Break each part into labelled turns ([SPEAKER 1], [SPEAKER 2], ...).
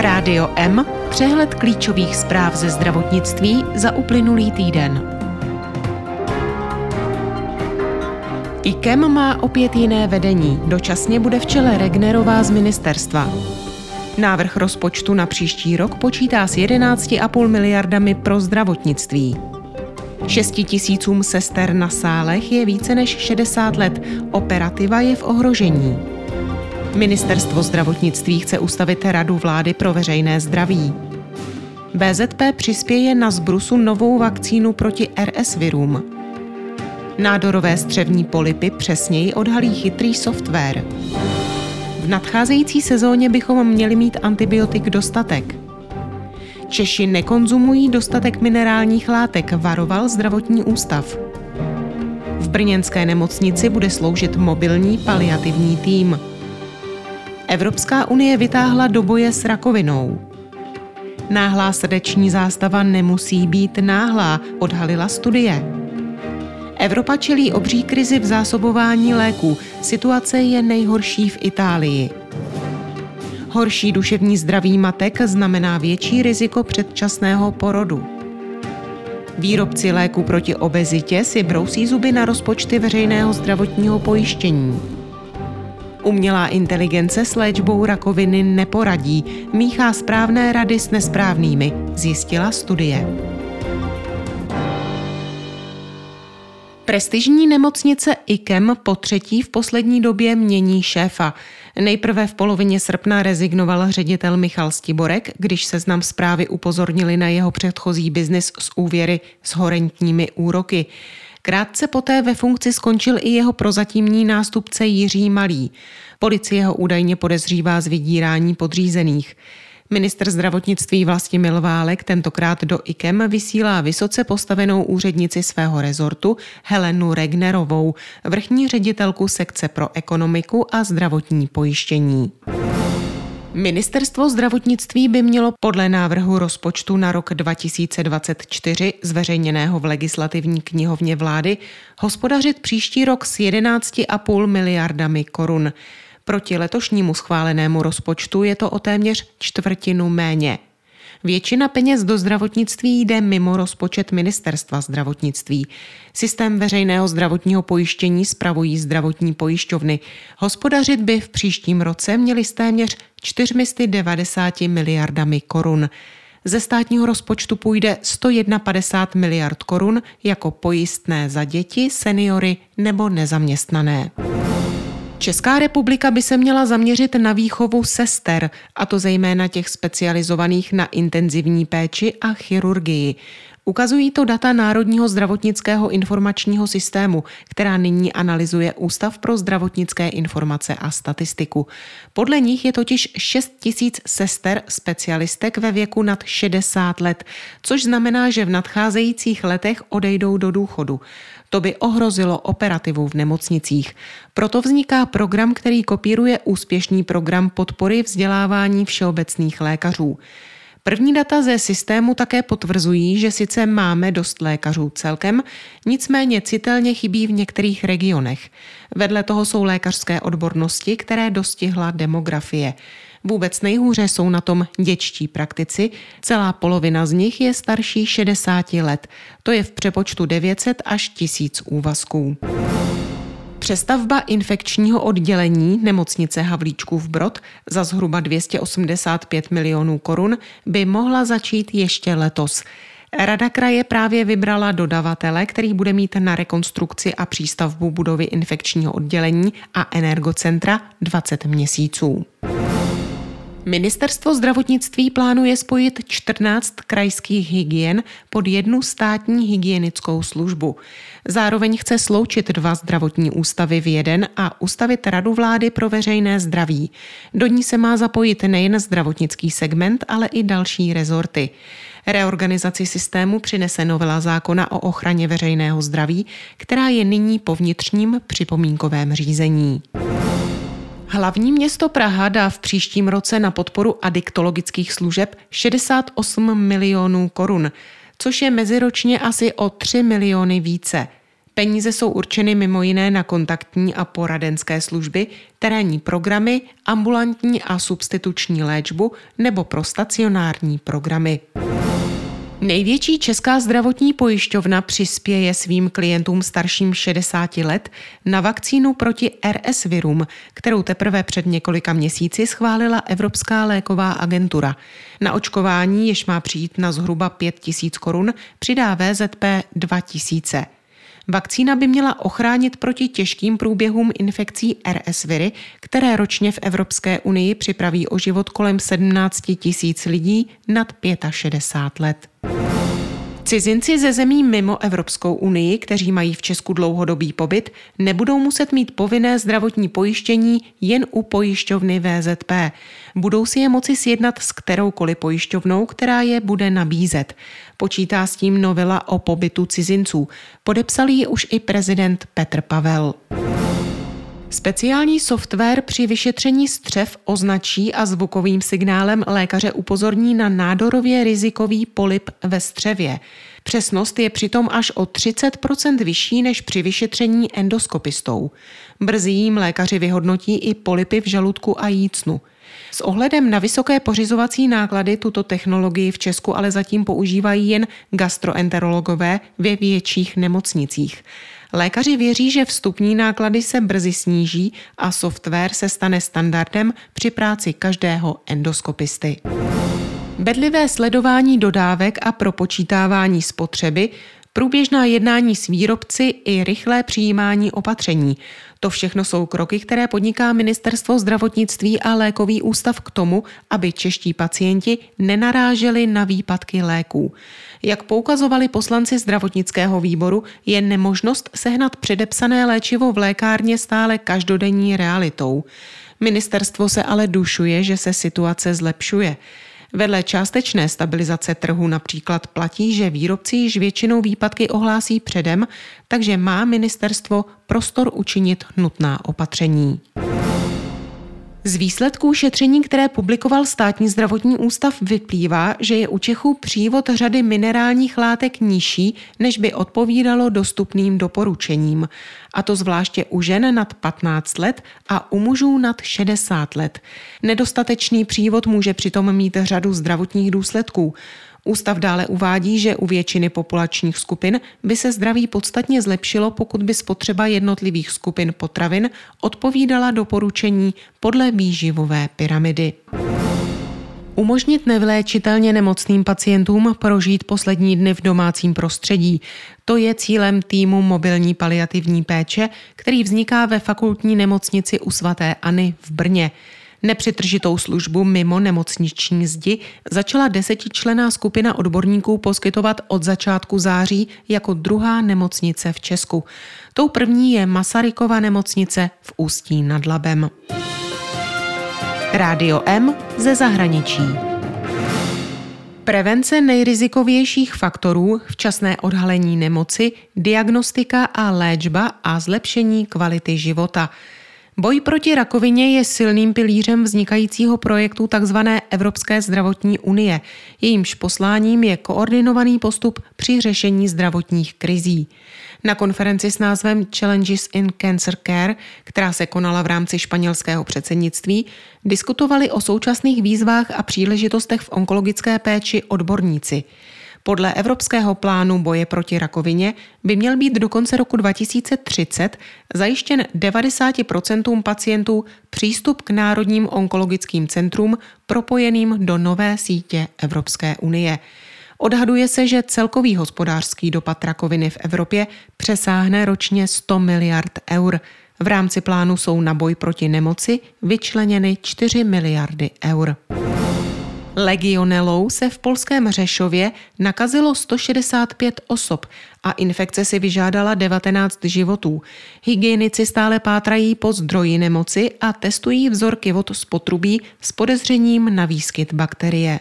[SPEAKER 1] Rádio M, přehled klíčových zpráv ze zdravotnictví za uplynulý týden. IKEM má opět jiné vedení. Dočasně bude v čele Regnerová z ministerstva. Návrh rozpočtu na příští rok počítá s 11,5 miliardami pro zdravotnictví. 6 tisícům sester na sálech je více než 60 let. Operativa je v ohrožení. Ministerstvo zdravotnictví chce ustavit Radu vlády pro veřejné zdraví. BZP přispěje na zbrusu novou vakcínu proti RS virům. Nádorové střevní polipy přesněji odhalí chytrý software. V nadcházející sezóně bychom měli mít antibiotik dostatek. Češi nekonzumují dostatek minerálních látek, varoval zdravotní ústav. V brněnské nemocnici bude sloužit mobilní paliativní tým. Evropská unie vytáhla do boje s rakovinou. Náhlá srdeční zástava nemusí být náhlá, odhalila studie. Evropa čelí obří krizi v zásobování léků. Situace je nejhorší v Itálii. Horší duševní zdraví matek znamená větší riziko předčasného porodu. Výrobci léku proti obezitě si brousí zuby na rozpočty veřejného zdravotního pojištění. Umělá inteligence s léčbou rakoviny neporadí, míchá správné rady s nesprávnými, zjistila studie. Prestižní nemocnice IKEM po třetí v poslední době mění šéfa. Nejprve v polovině srpna rezignoval ředitel Michal Stiborek, když se znám zprávy upozornili na jeho předchozí biznis s úvěry s horentními úroky. Krátce poté ve funkci skončil i jeho prozatímní nástupce Jiří Malý. Policie ho údajně podezřívá z vydírání podřízených. Minister zdravotnictví Vlastimil Válek tentokrát do IKEM vysílá vysoce postavenou úřednici svého rezortu Helenu Regnerovou, vrchní ředitelku sekce pro ekonomiku a zdravotní pojištění. Ministerstvo zdravotnictví by mělo podle návrhu rozpočtu na rok 2024 zveřejněného v legislativní knihovně vlády hospodařit příští rok s 11,5 miliardami korun. Proti letošnímu schválenému rozpočtu je to o téměř čtvrtinu méně. Většina peněz do zdravotnictví jde mimo rozpočet ministerstva zdravotnictví. Systém veřejného zdravotního pojištění spravují zdravotní pojišťovny. Hospodařit by v příštím roce měli s téměř 490 miliardami korun. Ze státního rozpočtu půjde 151 miliard korun jako pojistné za děti, seniory nebo nezaměstnané. Česká republika by se měla zaměřit na výchovu sester, a to zejména těch specializovaných na intenzivní péči a chirurgii. Ukazují to data Národního zdravotnického informačního systému, která nyní analyzuje Ústav pro zdravotnické informace a statistiku. Podle nich je totiž 6 tisíc sester specialistek ve věku nad 60 let, což znamená, že v nadcházejících letech odejdou do důchodu. To by ohrozilo operativu v nemocnicích. Proto vzniká program, který kopíruje úspěšný program podpory vzdělávání všeobecných lékařů. První data ze systému také potvrzují, že sice máme dost lékařů celkem, nicméně citelně chybí v některých regionech. Vedle toho jsou lékařské odbornosti, které dostihla demografie. Vůbec nejhůře jsou na tom děčtí praktici, celá polovina z nich je starší 60 let. To je v přepočtu 900 až 1000 úvazků. Přestavba infekčního oddělení nemocnice Havlíčkův Brod za zhruba 285 milionů korun by mohla začít ještě letos. Rada kraje právě vybrala dodavatele, který bude mít na rekonstrukci a přístavbu budovy infekčního oddělení a energocentra 20 měsíců. Ministerstvo zdravotnictví plánuje spojit 14 krajských hygien pod jednu státní hygienickou službu. Zároveň chce sloučit dva zdravotní ústavy v jeden a ustavit Radu vlády pro veřejné zdraví. Do ní se má zapojit nejen zdravotnický segment, ale i další rezorty. Reorganizaci systému přinese novela zákona o ochraně veřejného zdraví, která je nyní po vnitřním připomínkovém řízení. Hlavní město Praha dá v příštím roce na podporu adiktologických služeb 68 milionů korun, což je meziročně asi o 3 miliony více. Peníze jsou určeny mimo jiné na kontaktní a poradenské služby, terénní programy, ambulantní a substituční léčbu nebo pro stacionární programy. Největší česká zdravotní pojišťovna přispěje svým klientům starším 60 let na vakcínu proti RS virům, kterou teprve před několika měsíci schválila Evropská léková agentura. Na očkování, jež má přijít na zhruba 5 tisíc korun, přidá VZP 2 tisíce. Vakcína by měla ochránit proti těžkým průběhům infekcí RS viry, které ročně v Evropské unii připraví o život kolem 17 tisíc lidí nad 65 let. Cizinci ze zemí mimo Evropskou unii, kteří mají v Česku dlouhodobý pobyt, nebudou muset mít povinné zdravotní pojištění jen u pojišťovny VZP. Budou si je moci sjednat s kteroukoliv pojišťovnou, která je bude nabízet. Počítá s tím novela o pobytu cizinců. Podepsal ji už i prezident Petr Pavel. Speciální software při vyšetření střev označí a zvukovým signálem lékaře upozorní na nádorově rizikový polip ve střevě. Přesnost je přitom až o 30% vyšší než při vyšetření endoskopistou. Brzy jim lékaři vyhodnotí i polipy v žaludku a jícnu. S ohledem na vysoké pořizovací náklady tuto technologii v Česku ale zatím používají jen gastroenterologové ve větších nemocnicích. Lékaři věří, že vstupní náklady se brzy sníží a software se stane standardem při práci každého endoskopisty. Bedlivé sledování dodávek a propočítávání spotřeby průběžná jednání s výrobci i rychlé přijímání opatření. To všechno jsou kroky, které podniká Ministerstvo zdravotnictví a lékový ústav k tomu, aby čeští pacienti nenaráželi na výpadky léků. Jak poukazovali poslanci zdravotnického výboru, je nemožnost sehnat předepsané léčivo v lékárně stále každodenní realitou. Ministerstvo se ale dušuje, že se situace zlepšuje. Vedle částečné stabilizace trhu například platí, že výrobci již většinou výpadky ohlásí předem, takže má ministerstvo prostor učinit nutná opatření. Z výsledků šetření, které publikoval státní zdravotní ústav, vyplývá, že je u Čechů přívod řady minerálních látek nižší, než by odpovídalo dostupným doporučením. A to zvláště u žen nad 15 let a u mužů nad 60 let. Nedostatečný přívod může přitom mít řadu zdravotních důsledků. Ústav dále uvádí, že u většiny populačních skupin by se zdraví podstatně zlepšilo, pokud by spotřeba jednotlivých skupin potravin odpovídala doporučení podle výživové pyramidy. Umožnit nevyléčitelně nemocným pacientům prožít poslední dny v domácím prostředí. To je cílem týmu mobilní paliativní péče, který vzniká ve fakultní nemocnici u svatéAny v Brně. Nepřitržitou službu mimo nemocniční zdi začala desetičlená skupina odborníků poskytovat od začátku září jako druhá nemocnice v Česku. Tou první je Masarykova nemocnice v Ústí nad Labem. Rádio M ze zahraničí. Prevence nejrizikovějších faktorů, včasné odhalení nemoci, diagnostika a léčba a zlepšení kvality života – Boj proti rakovině je silným pilířem vznikajícího projektu tzv. Evropské zdravotní unie. Jejímž posláním je koordinovaný postup při řešení zdravotních krizí. Na konferenci s názvem Challenges in Cancer Care, která se konala v rámci španělského předsednictví, diskutovali o současných výzvách a příležitostech v onkologické péči odborníci. Podle Evropského plánu boje proti rakovině by měl být do konce roku 2030 zajištěn 90% pacientů přístup k národním onkologickým centrům propojeným do nové sítě Evropské unie. Odhaduje se, že celkový hospodářský dopad rakoviny v Evropě přesáhne ročně 100 miliard eur. V rámci plánu jsou na boj proti nemoci vyčleněny 4 miliardy eur. Legionelou se v polském Řešově nakazilo 165 osob a infekce si vyžádala 19 životů. Hygienici stále pátrají po zdroji nemoci a testují vzorky vod z potrubí s podezřením na výskyt bakterie.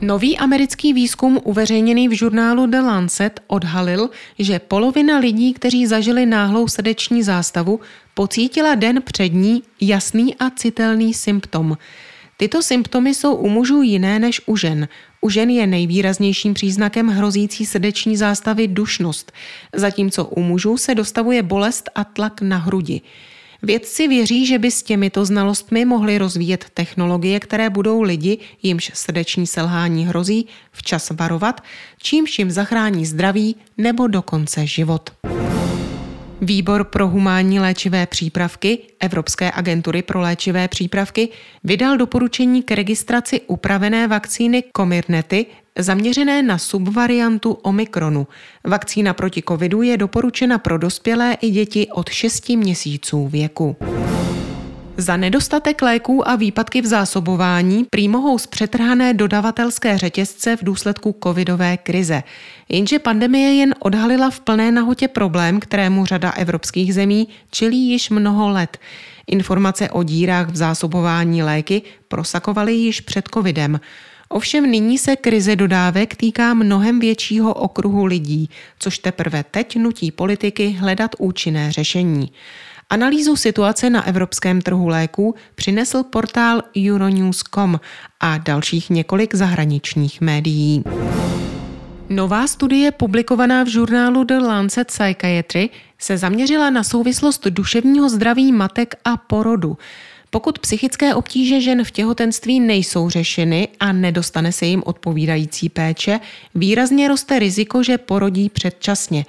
[SPEAKER 1] Nový americký výzkum uveřejněný v žurnálu The Lancet odhalil, že polovina lidí, kteří zažili náhlou srdeční zástavu, pocítila den před ní jasný a citelný symptom – Tyto symptomy jsou u mužů jiné než u žen. U žen je nejvýraznějším příznakem hrozící srdeční zástavy dušnost, zatímco u mužů se dostavuje bolest a tlak na hrudi. Vědci věří, že by s těmito znalostmi mohly rozvíjet technologie, které budou lidi, jimž srdeční selhání hrozí, včas varovat, čímž jim zachrání zdraví nebo dokonce život. Výbor pro humánní léčivé přípravky Evropské agentury pro léčivé přípravky vydal doporučení k registraci upravené vakcíny Comirnaty zaměřené na subvariantu Omikronu. Vakcína proti covidu je doporučena pro dospělé i děti od 6 měsíců věku. Za nedostatek léků a výpadky v zásobování prý mohou zpřetrhané dodavatelské řetězce v důsledku covidové krize. Jenže pandemie jen odhalila v plné nahotě problém, kterému řada evropských zemí čelí již mnoho let. Informace o dírách v zásobování léky prosakovaly již před covidem. Ovšem nyní se krize dodávek týká mnohem většího okruhu lidí, což teprve teď nutí politiky hledat účinné řešení. Analýzu situace na evropském trhu léků přinesl portál Euronews.com a dalších několik zahraničních médií. Nová studie publikovaná v žurnálu The Lancet Psychiatry se zaměřila na souvislost duševního zdraví matek a porodu. Pokud psychické obtíže žen v těhotenství nejsou řešeny a nedostane se jim odpovídající péče, výrazně roste riziko, že porodí předčasně.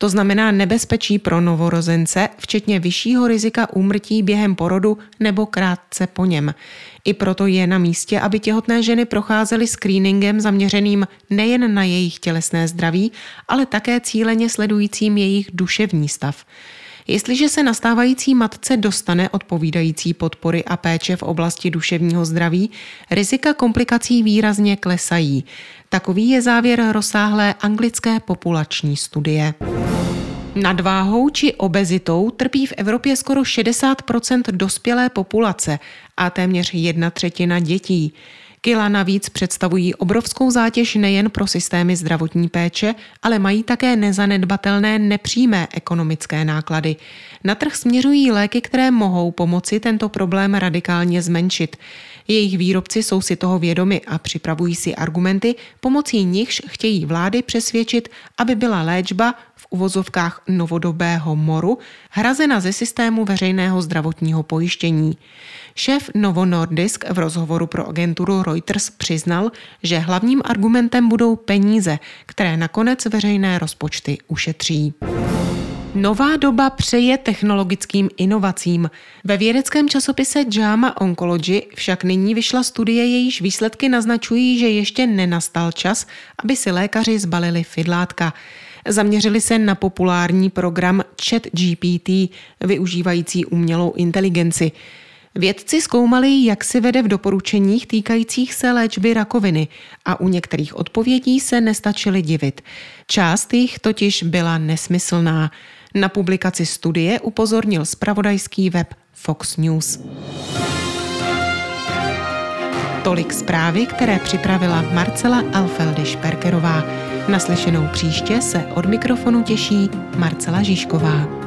[SPEAKER 1] To znamená nebezpečí pro novorozence, včetně vyššího rizika úmrtí během porodu nebo krátce po něm. I proto je na místě, aby těhotné ženy procházely screeningem zaměřeným nejen na jejich tělesné zdraví, ale také cíleně sledujícím jejich duševní stav. Jestliže se nastávající matce dostane odpovídající podpory a péče v oblasti duševního zdraví, rizika komplikací výrazně klesají. Takový je závěr rozsáhlé anglické populační studie. Nadváhou či obezitou trpí v Evropě skoro 60% dospělé populace a téměř jedna třetina dětí. Kila navíc představují obrovskou zátěž nejen pro systémy zdravotní péče, ale mají také nezanedbatelné nepřímé ekonomické náklady. Na trh směřují léky, které mohou pomoci tento problém radikálně zmenšit. Jejich výrobci jsou si toho vědomi a připravují si argumenty, pomocí nichž chtějí vlády přesvědčit, aby byla léčba v uvozovkách novodobého moru hrazena ze systému veřejného zdravotního pojištění. Šéf Novo Nordisk v rozhovoru pro agenturu Reuters přiznal, že hlavním argumentem budou peníze, které nakonec veřejné rozpočty ušetří. Nová doba přeje technologickým inovacím. Ve vědeckém časopise JAMA Oncology však nyní vyšla studie, jejíž výsledky naznačují, že ještě nenastal čas, aby si lékaři zbalili fidlátka. Zaměřili se na populární program ChatGPT, využívající umělou inteligenci. Vědci zkoumali, jak si vede v doporučeních týkajících se léčby rakoviny a u některých odpovědí se nestačili divit. Část jich totiž byla nesmyslná. Na publikaci studie upozornil spravodajský web Fox News. Tolik zprávy, které připravila Marcela Alfeldy Šperkerová. Naslyšenou příště se od mikrofonu těší Marcela Žižková.